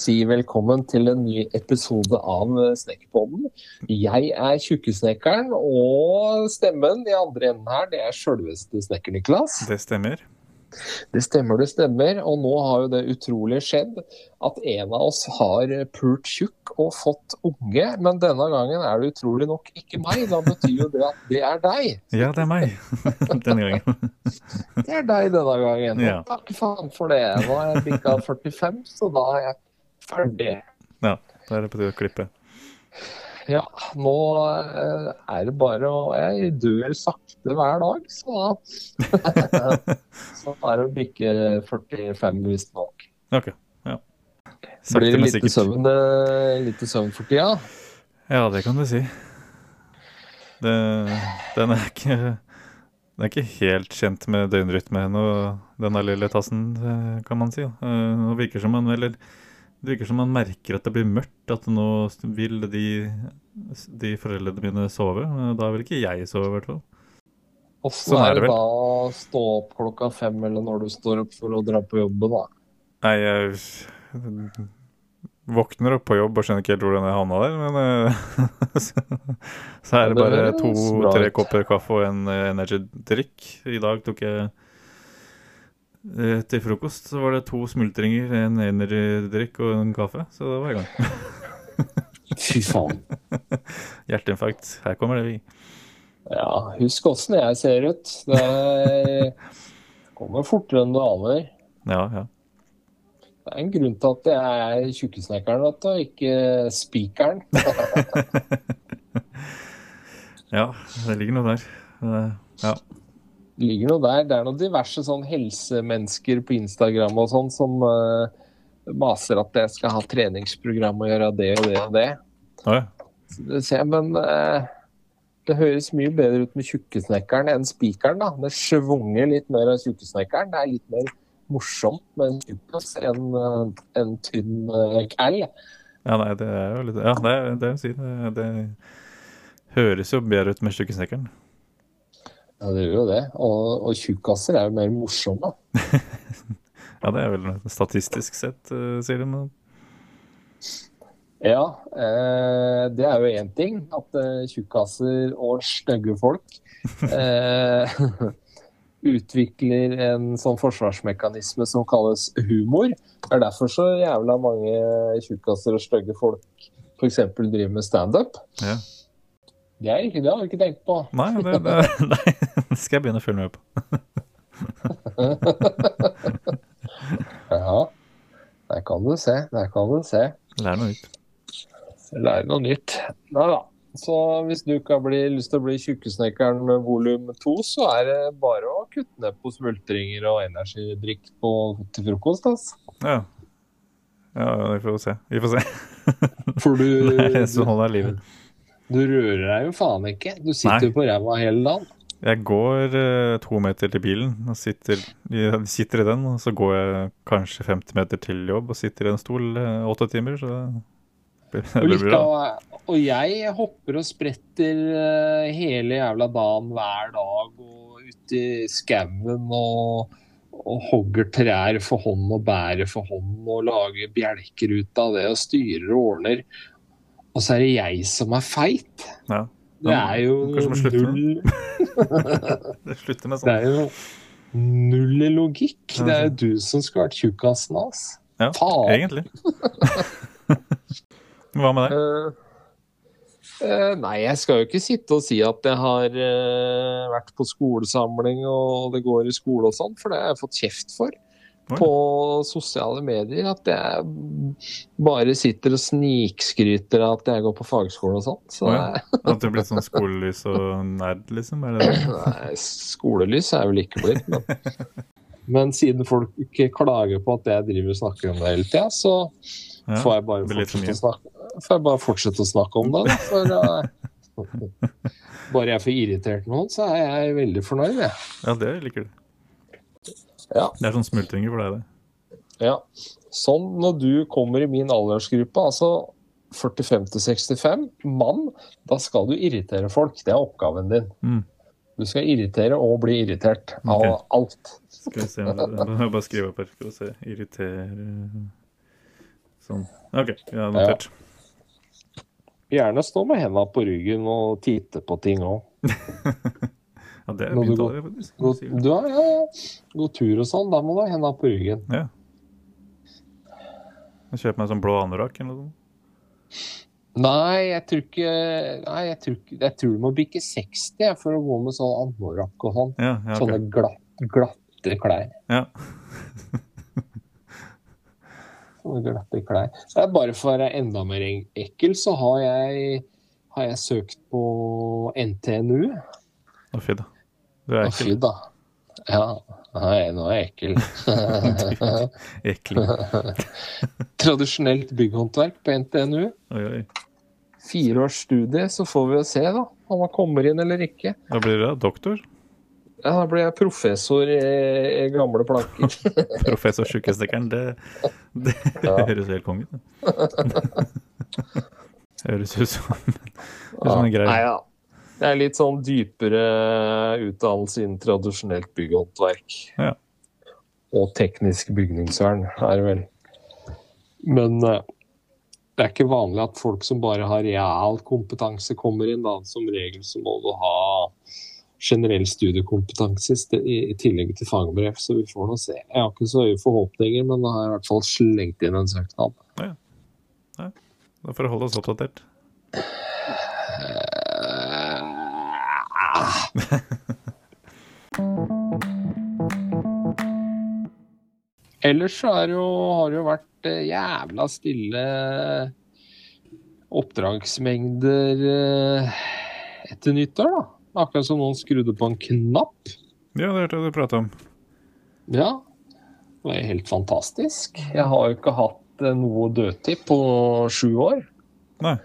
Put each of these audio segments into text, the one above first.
si velkommen til en ny episode av Snekkerpodden. Jeg er Tjukkesnekkeren, og stemmen i andre enden her, det er sjølveste Snekker-Niklas. Det stemmer. Det stemmer, det stemmer. Og nå har jo det utrolig skjedd at en av oss har pult tjukk og fått unge. Men denne gangen er det utrolig nok ikke meg. Da betyr jo det at det er deg. Ja, det er meg denne gangen. Det er deg denne gangen. Ja. Takk faen for det. Nå er jeg bikka 45, så da har jeg ferdig. Ja, da er det på tide å klippe. Ja, nå eh, er det bare å Jeg dør sakte hver dag, så da Så er det å bikke 45 visstnok. Ok, ja. Blir det lite søvn, eh, lite søvn for tida? Ja, det kan du si. Det, den er ikke Den er ikke helt kjent med døgnrytme ennå, denne lille tassen, eh, kan man si. Nå virker som en eller det virker som man merker at det blir mørkt, at nå vil de, de foreldrene mine sove. Da vil ikke jeg sove, i hvert fall. Åssen Sånn er det vel. da å stå opp klokka fem, eller når du står opp for å dra på jobben, da? Nei, jeg våkner opp på jobb og skjønner ikke helt hvordan jeg havna der, men eh, så, er det bare to-tre kopper kaffe og en eh, energy-drikk. I dag tok jeg til frokost så var det to smultringer, en energy-drikk og en kaffe, så da var jeg i gang. Fy faen. Hjerteinfarkt. Her kommer det, vi. Ja, husk åssen jeg ser ut. Det kommer fortere enn du aner. Ja, ja. Det er en grunn til at jeg er tjukkesnekkeren, vet du, ikke spikeren. Ja, det ligger noe der. Eh, Ja. Ligger noe der. Det er noen diverse sånn helsemennesker på Instagram og sånn som uh, maser at jeg skal ha treningsprogram og gjøre det og det og det. Ja. Så det ser men uh, det høres mye bedre ut med tjukkesnekkeren enn spikeren. da. Det svunger litt mer av tjukkesnekkeren. Det er litt mer morsomt med en tjukkas enn eh, en tynn uh, cal. Ja, nei, det er jo litt Ja, det er det. Det, det høres jo bedre ut med tjukkesnekkeren. Ja, det gjør jo det. Og, og tjukkaser er jo mer morsomme. Ja, det er vel statistisk sett, eh, sier de. men- Ja, eh, det er jo én ting. At eh, tjukkaser og stygge folk eh, utvikler en sånn forsvarsmekanisme som kalles humor. Det er derfor så jævla mange tjukkaser og stygge folk f.eks. driver med standup. Ja. Det, er ikke- det har vi ikke tenkt på. Nei, det, det, det skal jeg begynne å følge med på. Ja, der kan du se. Der kan du se. Lær noe nytt. Lære noe nytt. Nei da. Så hvis du ikke har bli, lyst til å bli Tjukkesnekkeren volum to, så er det bare å kutte ned på smultringer og energidrikk på, til frokost. Altså. Ja. ja, vi får se. Vi får se. For du, Nei, er det jeg livet. Du rører deg jo faen ikke. Du sitter jo på ræva hele dagen. Jeg går eh, to meter til bilen og sitter, jeg sitter i den, og så går jeg kanskje 50 meter til jobb og sitter i en stol eh, åtte timer, så det blir, Og, bra. av, og jeg hopper og spretter eh, hele jævla dagen hver dag og ute i skauen og, og hogger trær for hånd og bærer for hånd og lager bjelker ut av det og styrer og ordner. Og så er det jeg som er feit. Ja. Det er jo null Det slutter med Det sånn. er jo null logikk. Det er jo du som skulle vært tjukkasen hans. Ja, Faen. egentlig. Hva med deg? Uh, nei, jeg skal jo ikke sitte og si at jeg har uh, vært på skolesamling og det går i skole og sånn, for det har jeg fått kjeft for. På sosiale medier. At jeg bare sitter og snikskryter av at jeg går på fagskole og sånt. Så oh, ja. At du er blitt sånn skolelys og nerd, liksom? Er det det? nei, skolelys er jeg vel ikke blitt, men Men siden folk ikke klager på at jeg driver og snakker om det hele tida, så Ja, får jeg bare snakke, får jeg bare fortsette å snakke om det. Da. For eh, bare jeg får irritert noen, så er jeg veldig fornøyd. Jeg. ja, det liker du. Ja. Det er sånn smultringer for deg, det. Ja. Sånn når du kommer i min aldersgruppe, altså 45-65, mann, da skal du irritere folk. Det er oppgaven din. Mm. Du skal irritere og bli irritert av okay. alt. Skal vi se, jeg må bare skrive opp her. Skal vi se. Irritere Sånn. Ok, ja, notert. Gjerne stå med henda på ryggen og titte på ting òg. Ja, det er Må du går. God, du har, ja. God tur og sånn, da må du ha henda på ryggen. Ja. Kjøper meg en sånn blå anorakk eller noe sånt. Nei, jeg tror ikke Nei, jeg tror, ikke, jeg tror du må bikke 60 jeg, for å gå med sånn anorakk og sånn. Ja, ja, Sånne glatt, glatte klær. Ja. Sånne glatte klær. Så det er bare for å være enda mer ekkel, så har jeg, har jeg søkt på NTNU. Å, fy da. Du er ekkel. fy da. Ja, nei, nå er jeg ekkel. Ekkel. Tradisjonelt bygghåndverk på NTNU. Oi, oi. Fire års studie, så får vi jo se da, om han kommer inn eller ikke. Da blir det doktor. Ja, da blir jeg professor i, i gamle planker. Professor Tjukkesnekkeren. Det, det Ja. høres helt konge ut. Høres ut som, som en grei Nei, ja. Det er litt sånn dypere utdannelse innen tradisjonelt bygghåndverk. Ja. Og teknisk bygningsvern, er det vel. Men eh, det er ikke vanlig at folk som bare har real kompetanse, kommer inn. da. Som regel så må du ha generell studiekompetanse i tillegg til fagbrev. Så vi får nå se. Jeg har ikke så høye forhåpninger, men da har jeg i hvert fall slengt inn en søknad. Ja. Da får du holde oss oppdatert. Ellers så er det jo, har det jo vært eh, jævla stille oppdragsmengder eh, etter nyttår, da. Akkurat som noen skrudde på en knapp. Ja, det hørte jeg du prata om. Ja, det var helt fantastisk. Jeg har jo ikke hatt eh, noe dødtid på sju år. Nei.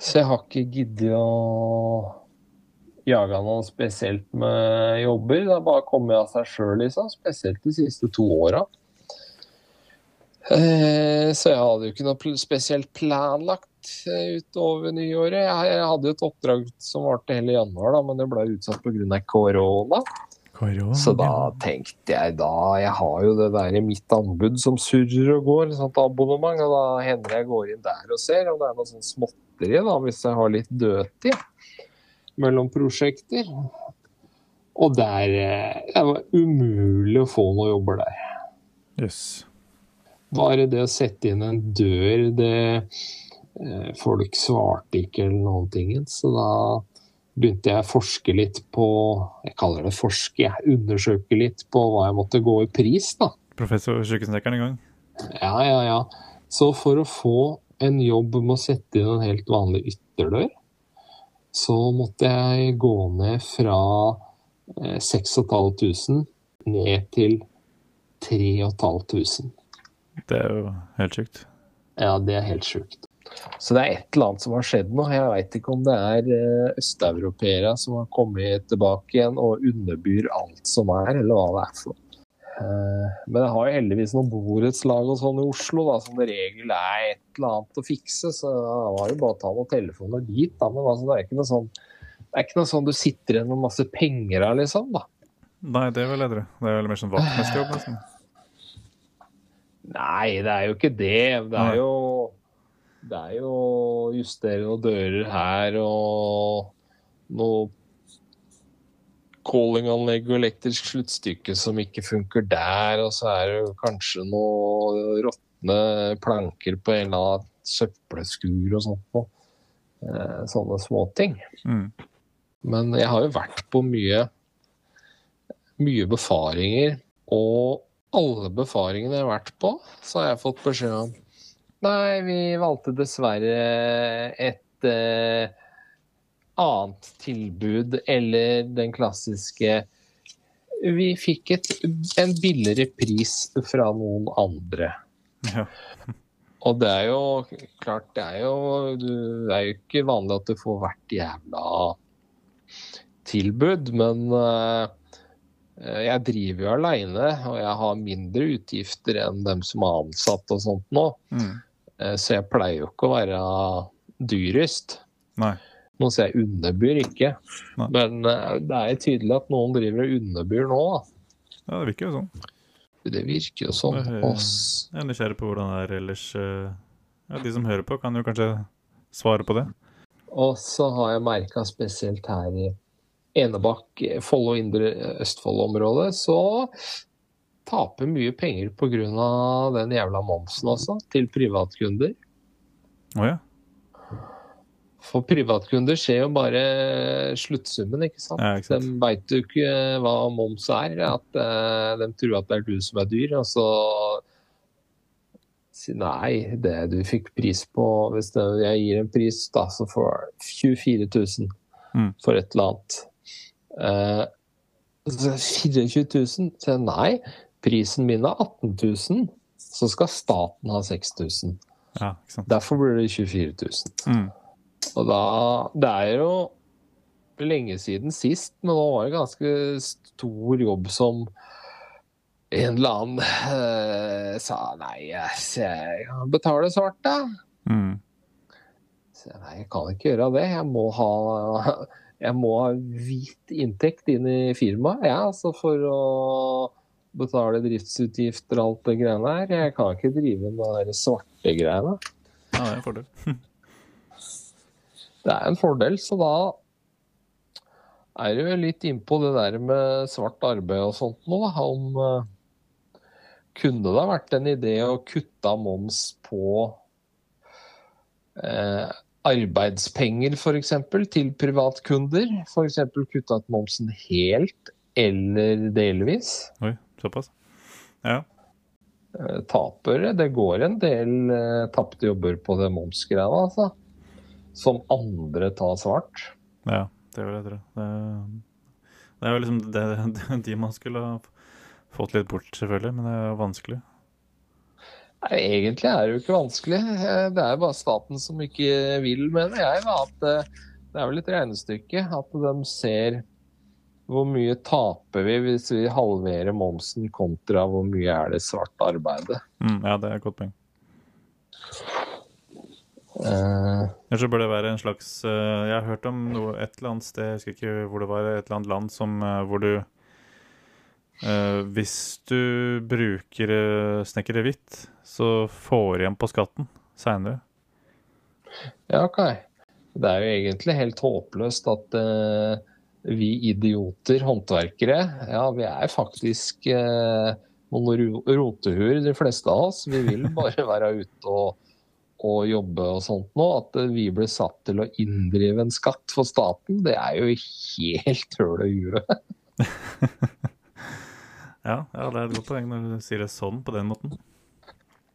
Så jeg har ikke giddet å jage noe spesielt med jobber. Det har bare kommet av seg sjøl, liksom. Spesielt de siste to åra. Eh, så jeg hadde jo ikke noe spesielt planlagt eh, utover nyåret. Jeg hadde jo et oppdrag som varte hele januar, da, men det ble utsatt pga. korona. Korona. Så da tenkte jeg da Jeg har jo det der i mitt anbud som surrer og går, et sånt abonnement, og da hender jeg går inn der og ser om det er noe sånn småtteri, da, hvis jeg har litt dødtid mellom prosjekter. Og der eh, Det var umulig å få noen jobber der. Yes. Bare det å sette inn en dør, det eh, Folk svarte ikke eller noen ting. Så da begynte jeg å forske litt på Jeg kaller det forske, jeg. Undersøke litt på hva jeg måtte gå i pris, da. Professor Sjukesnekkeren i gang. Ja, ja, ja. Så for å få en jobb med å sette inn en helt vanlig ytterdør, så måtte jeg gå ned fra eh, 6500 ned til 3500. Det er jo helt sjukt. Ja, det er helt sjukt. Så det er et eller annet som har skjedd nå. Jeg veit ikke om det er eh, østeuropeere som har kommet tilbake igjen og underbyr alt som er, eller hva det er for noe. Eh, Men jeg har jo heldigvis noen borettslag og sånn i Oslo da, som det regel er et eller annet å fikse, så det var jo bare å ta noen telefoner dit. Da. Men altså, det er ikke noe sånn det er ikke noe sånn du sitter igjen med masse penger her, liksom. da. Nei, det er vel edru. Det er vel mer sånn vaktmesterjobb, nesten. Nei, det er jo ikke det. Det er jo Det er jo justere noen dører her og noe callinganlegg og elektrisk sluttstykke som ikke funker der, og så er det kanskje noe råtne planker på en eller annen søppelskur og sånt noe. Eh, Sånne småting. Mm. Men jeg har jo vært på mye, mye befaringer, og alle befaringene jeg har vært på, så har jeg fått beskjed om Nei, vi valgte dessverre et eh, annet tilbud, eller den klassiske Vi fikk et, en billigere pris fra noen andre. Ja. Og det er jo klart, det er jo, det er jo ikke vanlig at du får hvert jævla tilbud, men eh, jeg driver jo aleine, og jeg har mindre utgifter enn dem som er ansatt og sånt nå. Mm. Eh, Så jeg pleier jo ikke å være dyrest. Nei. Nå sier jeg underbyr ikke, Nei. men eh, det er tydelig at noen driver og underbyr nå. da. Ja, det virker jo sånn. Det virker jo sånn. Jeg er nysgjerrig på hvordan det er ellers. eh, Ja, De som hører på, kan jo kanskje svare på det. Og så har jeg merka spesielt her i Enebakk, Follo Indre Østfold-området, så taper mye penger pga. den jævla momsen også, til privatkunder. Å ja. For privatkunder ser jo bare sluttsummen, ikke sant. Ja, ikke sant. De veit jo ikke hva moms er. At eh, de tror at det er du som er dyr, og så si nei, det du fikk pris på Hvis det, jeg gir en pris, da, så får jeg 24 000 Mm. for et eller annet. Uh, så 24 000? Så nei, prisen min er 18 000. Så skal staten ha 6000. ja. Derfor blir det 24 000. Mm. Og da Det er jo lenge siden sist, men nå var det ganske stor jobb som en eller annen uh, sa nei, jeg, jeg kan betale svart, da. Mm. Så jeg, nei, jeg kan ikke gjøre det. Jeg må ha, jeg må ha hvit inntekt inn i firmaet, ja, altså for å betale driftsutgifter og alt det greiene her. Jeg kan ikke drive med de svarte greiene. Ja, det er en fordel. Det er en fordel, så da er du litt innpå det der med svart arbeid og sånt nå, da. Om eh, kunne det ha vært en idé å kutte av moms på eh, arbeidspenger f.eks. til privatkunder? F.eks. kutta ut momsen helt eller delvis? Oi, såpass. Ja. Eh, taper Det går en del eh, tapte jobber på det momsgreia, altså. Som andre tar svart. ja, det vil jeg tro. Det, det er jo liksom det, det, de man skulle ha fått litt bort, selvfølgelig, men det er vanskelig. Nei, Egentlig er det jo ikke vanskelig. Eh, Det er jo bare staten som ikke vil, mener jeg. Da. At eh, det er vel et regnestykke. At de ser hvor mye taper vi hvis vi halverer momsen kontra hvor mye er det svart arbeidet. Mm, ja, det er et godt poeng. Eh, så bør det være en slags eh, Jeg har hørt om noe et eller annet sted, jeg husker ikke hvor det var, et eller annet land som, eh, hvor du eh, Hvis du bruker uh, snekkere hvitt, så får du igjen på skatten seinere. ja, OK. Det er jo egentlig helt håpløst at eh, vi idioter, håndverkere, ja, vi er faktisk eh, noen rotehuer, de fleste av oss. Vi vil bare være ute og, og jobbe og sånt nå. At vi blir satt til å inndrive en skatt for staten, det er jo helt høl i huet. Ja, ja, det er et godt poeng når du sier det sånn, på den måten.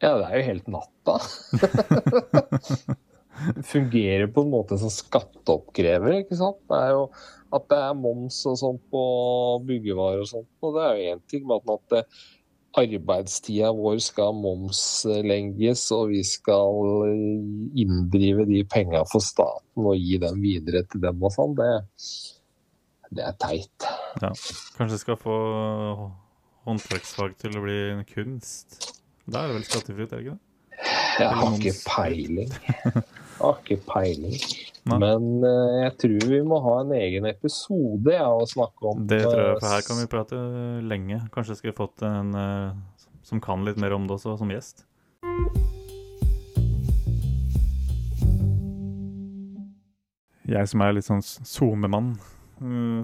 Ja, det er jo helt natta. Fungerer på en måte som skatteoppkrever, ikke sant. Det er jo at det er moms og sånn på byggevarer og sånt, og det er jo én ting, men at det, arbeidstida vår skal momslegges, og vi skal inndrive de penga for staten og gi dem videre til dem og sånn, det, det er teit. Ja. Kanskje skal få håndverksfag til å bli en kunst. Da er det vel skattefritt, er det ikke det? Jeg har ikke peiling. Har ikke peiling. Nei. Men uh, jeg tror vi må ha en egen episode ja, å snakke om. Det tror jeg, for her eh, kan vi prate lenge. Kanskje jeg skulle fått en uh, som kan litt mer om det også, som gjest. Jeg som er litt sånn SoMe-mann,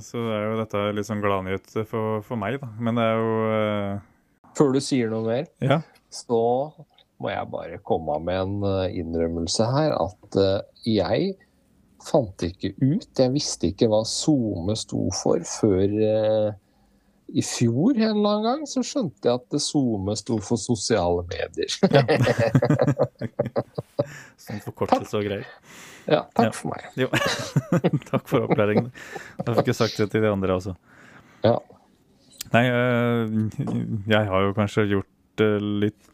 så er jo dette litt sånn gladnyhet for, for meg, da. Men det er jo uh... Før du sier noe mer, Ja. så må jeg bare komme med en eh, innrømmelse her. At eh, jeg fant ikke ut, jeg visste ikke hva SoMe sto for før eh, i fjor en eller annen gang. Så skjønte jeg at SoMe sto for sosiale medier. Sånn forkortelse og greier. ja, takk Ja. for meg. Jo. Takk for opplæringen. Da fikk jeg sagt det til de andre også. Ja. Nei, jeg har jo kanskje gjort litt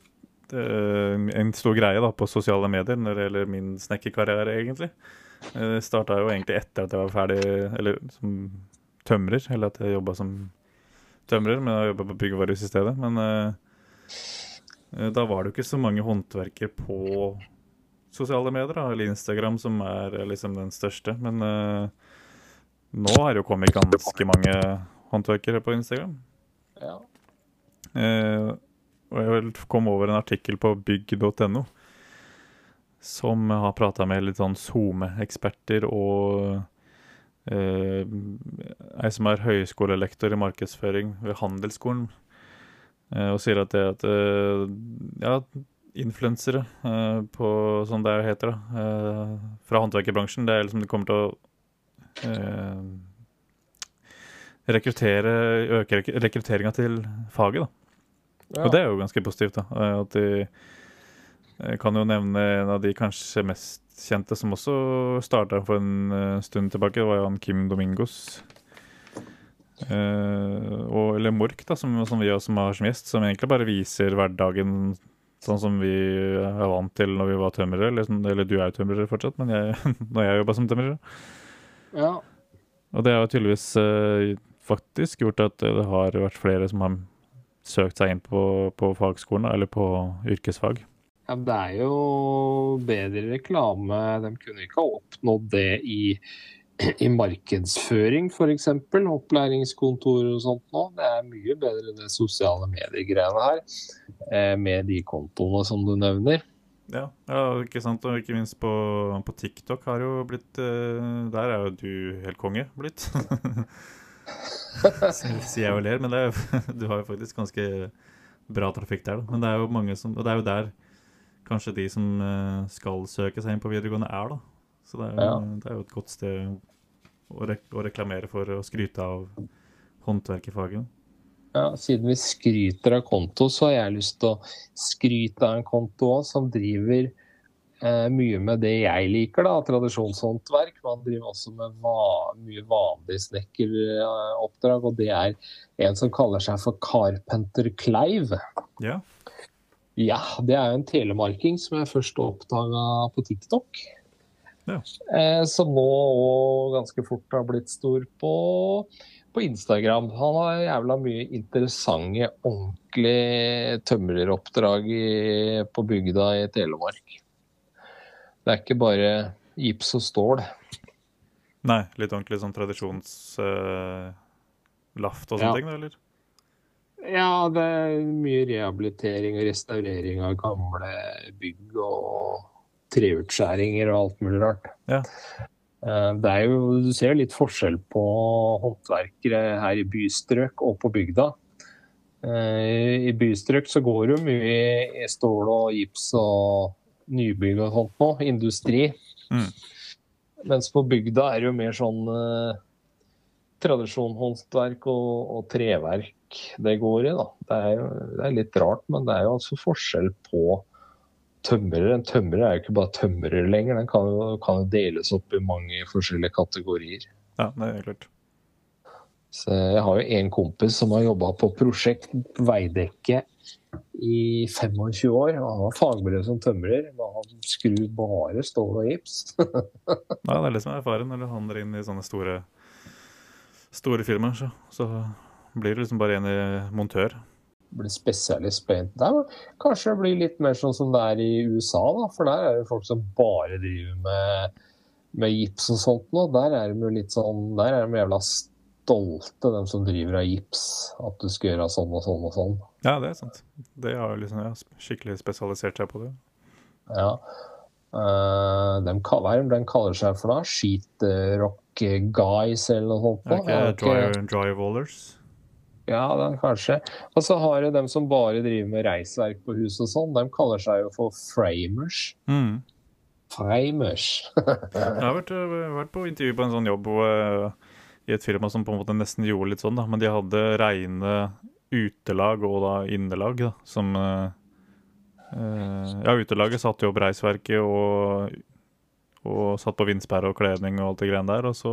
en stor greie da, på sosiale medier når det gjelder min snekkerkarriere, egentlig. Eh, Det starta jo egentlig etter at jeg var ferdig eller som tømrer, eller at jeg jobba som tømrer, men jeg jobba på byggevarehus i stedet. Men eh, eh, da var det jo ikke så mange håndverkere på sosiale medier, da, eller Instagram, som er eh, liksom den største. Men uh, nå er det jo kommet ganske mange håndverkere på Instagram. Ja. Eh, og jeg kom over en artikkel på bygg.no som har prata med litt sånn SoMe-eksperter og eh, ei som er høyskolelektor i markedsføring ved Handelsskolen, eh, og sier at det at eh, ja, influensere eh, på sånn det heter, da, eh, fra håndverkerbransjen, det er liksom de kommer til å eh, rekruttere, øke rek rekrutteringa til faget, da. Ja. Og det er jo ganske positivt, da. eh, At de jeg kan jo nevne en av de kanskje mest kjente som også starta for en eh, stund tilbake. Det var jo han Kim Domingos. Eh, og, eller Mork, da, som, som vi også har som gjest, som egentlig bare viser hverdagen sånn som vi er vant til når vi var tømrere. Eller, eller du er jo tømrer fortsatt, men jeg, når jeg jobba som tømrer. ja. Og det har tydeligvis eh, faktisk gjort at det har vært flere som har søkt seg inn på, på fagskolen, eller på yrkesfag. Ja, det er jo bedre reklame. De kunne ikke ha oppnådd det i, i markedsføring, f.eks. Opplæringskontor og sånt nå. Det er mye bedre det sosiale medier-greiene her, eh, med de kontoene som du nevner. Ja, ja, ikke sant. Og ikke minst på, på TikTok har jo blitt eh, Der er jo du helt konge blitt. Sier jeg og ler, men er, du har jo faktisk ganske bra trafikk der. Da. Men det er jo mange som Og det er jo der kanskje de som eh, skal søke seg inn på videregående, er, da. Så det er, Ja. det er jo et godt sted å, rek å reklamere for og skryte av håndverkerfaget. Ja, siden vi skryter av konto, så har jeg lyst til å skryte av en konto òg, som driver eh, mye med det jeg liker, da, tradisjonshåndverk. Man driver også med va mye vanlig snekkeroppdrag, og det er en som kaller seg for Carpenter Kleiv. Ja. Ja, det er jo en telemarking som jeg først oppdaga på TikTok. Ja. Eh, som nå òg ganske fort har blitt stor på, på Instagram. Han har jævla mye interessante, ordentlige tømreroppdrag i, på bygda i Telemark. Det er ikke bare gips og stål. Nei, litt ordentlig sånn tradisjonslaft og sånne Ja. ting, da, eller? Ja, det er mye rehabilitering og restaurering av gamle bygg og treutskjæringer og alt mulig rart. Ja. Eh, Det er jo, du ser jo litt forskjell på håndverkere her i bystrøk og på bygda. Eh, I bystrøk så går det jo mye i stål og gips og nybygg og sånt nå, industri. Mm. Mens på bygda er det jo mer sånn eh, tradisjonhåndverk og, og treverk det går i. da. Det er, jo, det er litt rart, men det er jo altså forskjell på tømrer. En tømrer er jo ikke bare tømrer lenger, den kan jo, kan jo deles opp i mange forskjellige kategorier. Ja, det er klart. Så jeg har jo en kompis som har jobba på prosjekt Veidekke i 25 år. og Han har fagbrev som tømrer, men han skrur bare stål og gips. Ja, det er det som er erfaren når du handler inn i sånne store, store firmaer. Så, så blir du liksom bare en montør. blir spesialist på en der. Kanskje det blir litt mer sånn som det er i USA, da. For der er det folk som bare driver med, med gips og sånt nå. Der er de jo litt sånn Der er de jævla stolte, de som driver av gips. At du skal gjøre sånn og sånn og sånn. Ja, det er sant. Det har liksom ja, skikkelig spesialisert seg på det. Ja. Uh, de, hva er det de kaller seg for da? Sheetrock guys eller noe sånt? Okay, nå? ikke Jeg har dry, dry rollers? Ja, den kanskje. Og så har du dem som bare driver med reisverk på hus og sånn. De kaller seg jo for framers. Mm. Framers. Jeg har vært, øh, vært på intervju på en sånn jobb hvor, øh, i et firma som på en måte nesten gjorde litt sånn, da. Men de hadde reine utelag og da innelag, da, som øh, Ja, utelaget satte jo opp reisverket og, og satt på vindsperre og kledning og alt det greiene der. Og så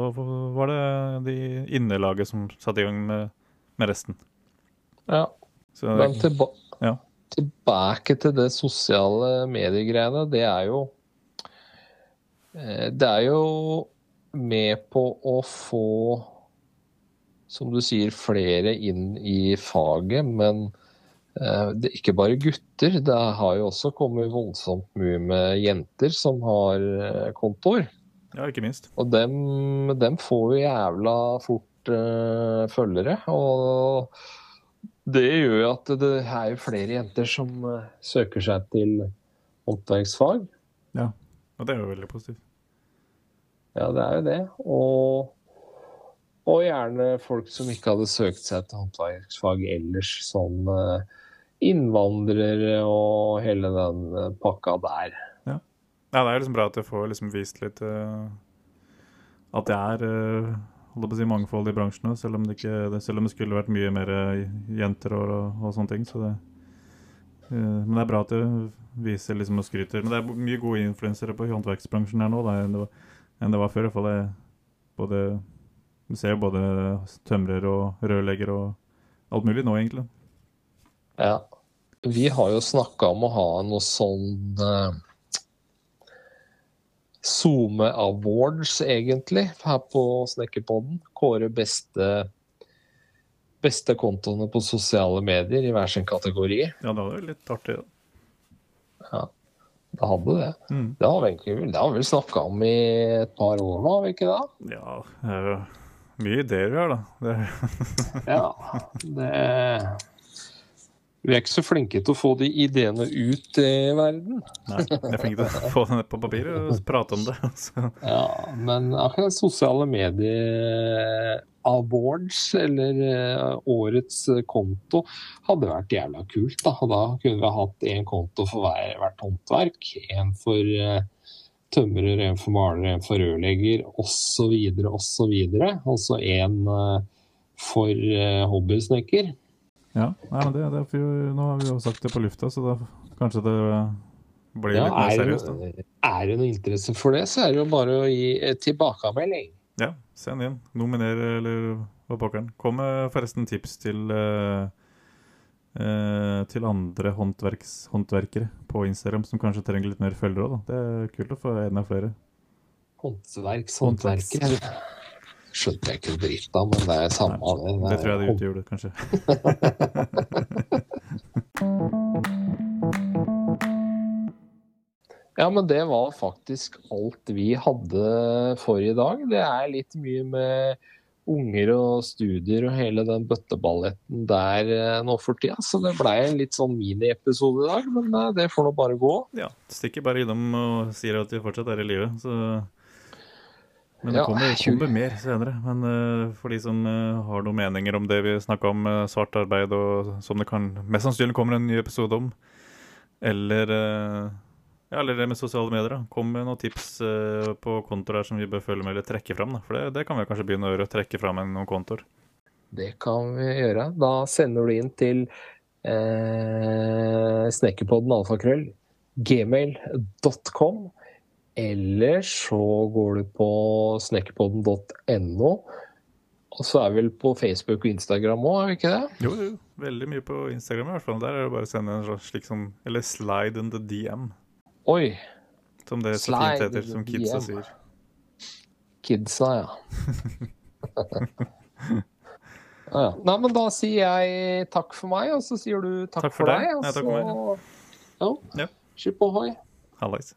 var det de innelaget som satte i gang med, med resten. Ja. Så Men tilba Ja. tilbake til det sosiale mediegreiene, det er jo eh, Det er jo med på å få, som du sier, flere inn i faget, men eh, det er ikke bare gutter. Det har jo også kommet voldsomt mye med jenter som har kontor. kontoer. ja, ikke minst. Og dem, dem får jo jævla fort uh, følgere. Og det gjør jo at det er jo flere jenter som eh, søker seg til håndverksfag. Og det er jo veldig positivt. Ja, det er jo det. Og, og gjerne folk som ikke hadde søkt seg til håndverksfag ellers. Sånn eh, innvandrere og hele den eh, pakka der. Ja, det er liksom bra at jeg får liksom vist litt uh, at det er uh, holdt på å si mangfold i bransjen selv om det, selv om det skulle vært mye mer jenter og, og, og sånne ting. Så det, uh, men det er bra at du viser liksom og skryter. Men det er mye gode influensere på håndverksbransjen her nå da, det var, enn det var før. i hvert fall det, både, Du ser jo både tømrer og rørlegger og alt mulig nå, egentlig. Ja. Vi har jo snakka om å ha noe sånn eh, SoMe Awards, egentlig, her på Snekkerpodden. Kåre beste beste kontoene på sosiale medier i hver sin kategori. Ja, det var jo litt artig. da. Ja, det hadde det. Mm. Det har vi, egentlig, det har vi vel snakka om i et par år nå, har vi ikke det? Ja, det er jo mye ideer vi har, da. Det Ja, det Vi er ikke så flinke til å få de ideene ut i verden. nei, jeg er flinke til å få det ned på papir og prate om det. Så. Ja, men akkurat sosiale medier awards, eller eh, årets konto, hadde vært jævla kult. Da, da kunne vi hatt én konto for hver, hvert håndverk. En for uh, tømrer, en for maler, en for rørlegger, osv., osv. Og så en uh, for uh, hobbysnekker. Ja, nei, det, det for, Nå har vi jo sagt det på lufta, så da kanskje det blir Ja, litt mer er, seriøst. da. er det noe interesse for det, så er det jo bare å gi eh, tilbakemelding. Ja, send inn. Nominer, eller hva pokkeren. Kom med forresten tips til uh, til andre håndverkere på Instagram som kanskje trenger litt mer følgere òg. Det er kult å få enda flere. Håndverkshåndverker. Skjønte jeg ikke en dritt av, men det er samme det. Det tror jeg det utgjorde, kanskje. Ja, men det var faktisk alt vi hadde for i dag. Det er litt mye med unger og studier og hele den bøtteballetten der eh, nå for tida. Så det blei en litt sånn miniepisode i dag, men eh, det får nå bare gå. Ja, stikker bare innom og sier at vi fortsatt er i live, så Men det Ja, kommer, kommer mer senere. Men uh, for de som uh, har noen meninger om det vi snakka om, uh, svart arbeid, og som det kan mest sannsynlig kommer en ny episode om, eller ja, eller det med sosiale medier. da. Kom med noen tips uh, på kontoer som vi bør følge med eller trekke fram. da. For det, det kan vi kanskje begynne å gjøre. Trekke fram en- noen kontoer. Det kan vi gjøre. Da sender du inn til eh, snekkerpodden alfakrøll gmail.com. Eller så går du på snekkerpodden.no. Og så er vi vel på Facebook og Instagram òg, er vi ikke det? Jo, jo. Veldig mye på Instagram i hvert fall. Der er det bare å sende en slags slik som Eller slide in the DM, Oi, som det så fint heter, som kidsa sier. kidsa, ja. ja, ja. Nei, men da sier jeg takk for meg, og så sier du takk, Takk for for deg. deg. Og Ja, takk for meg. ja. Ja. Skip ohoi. Hallais.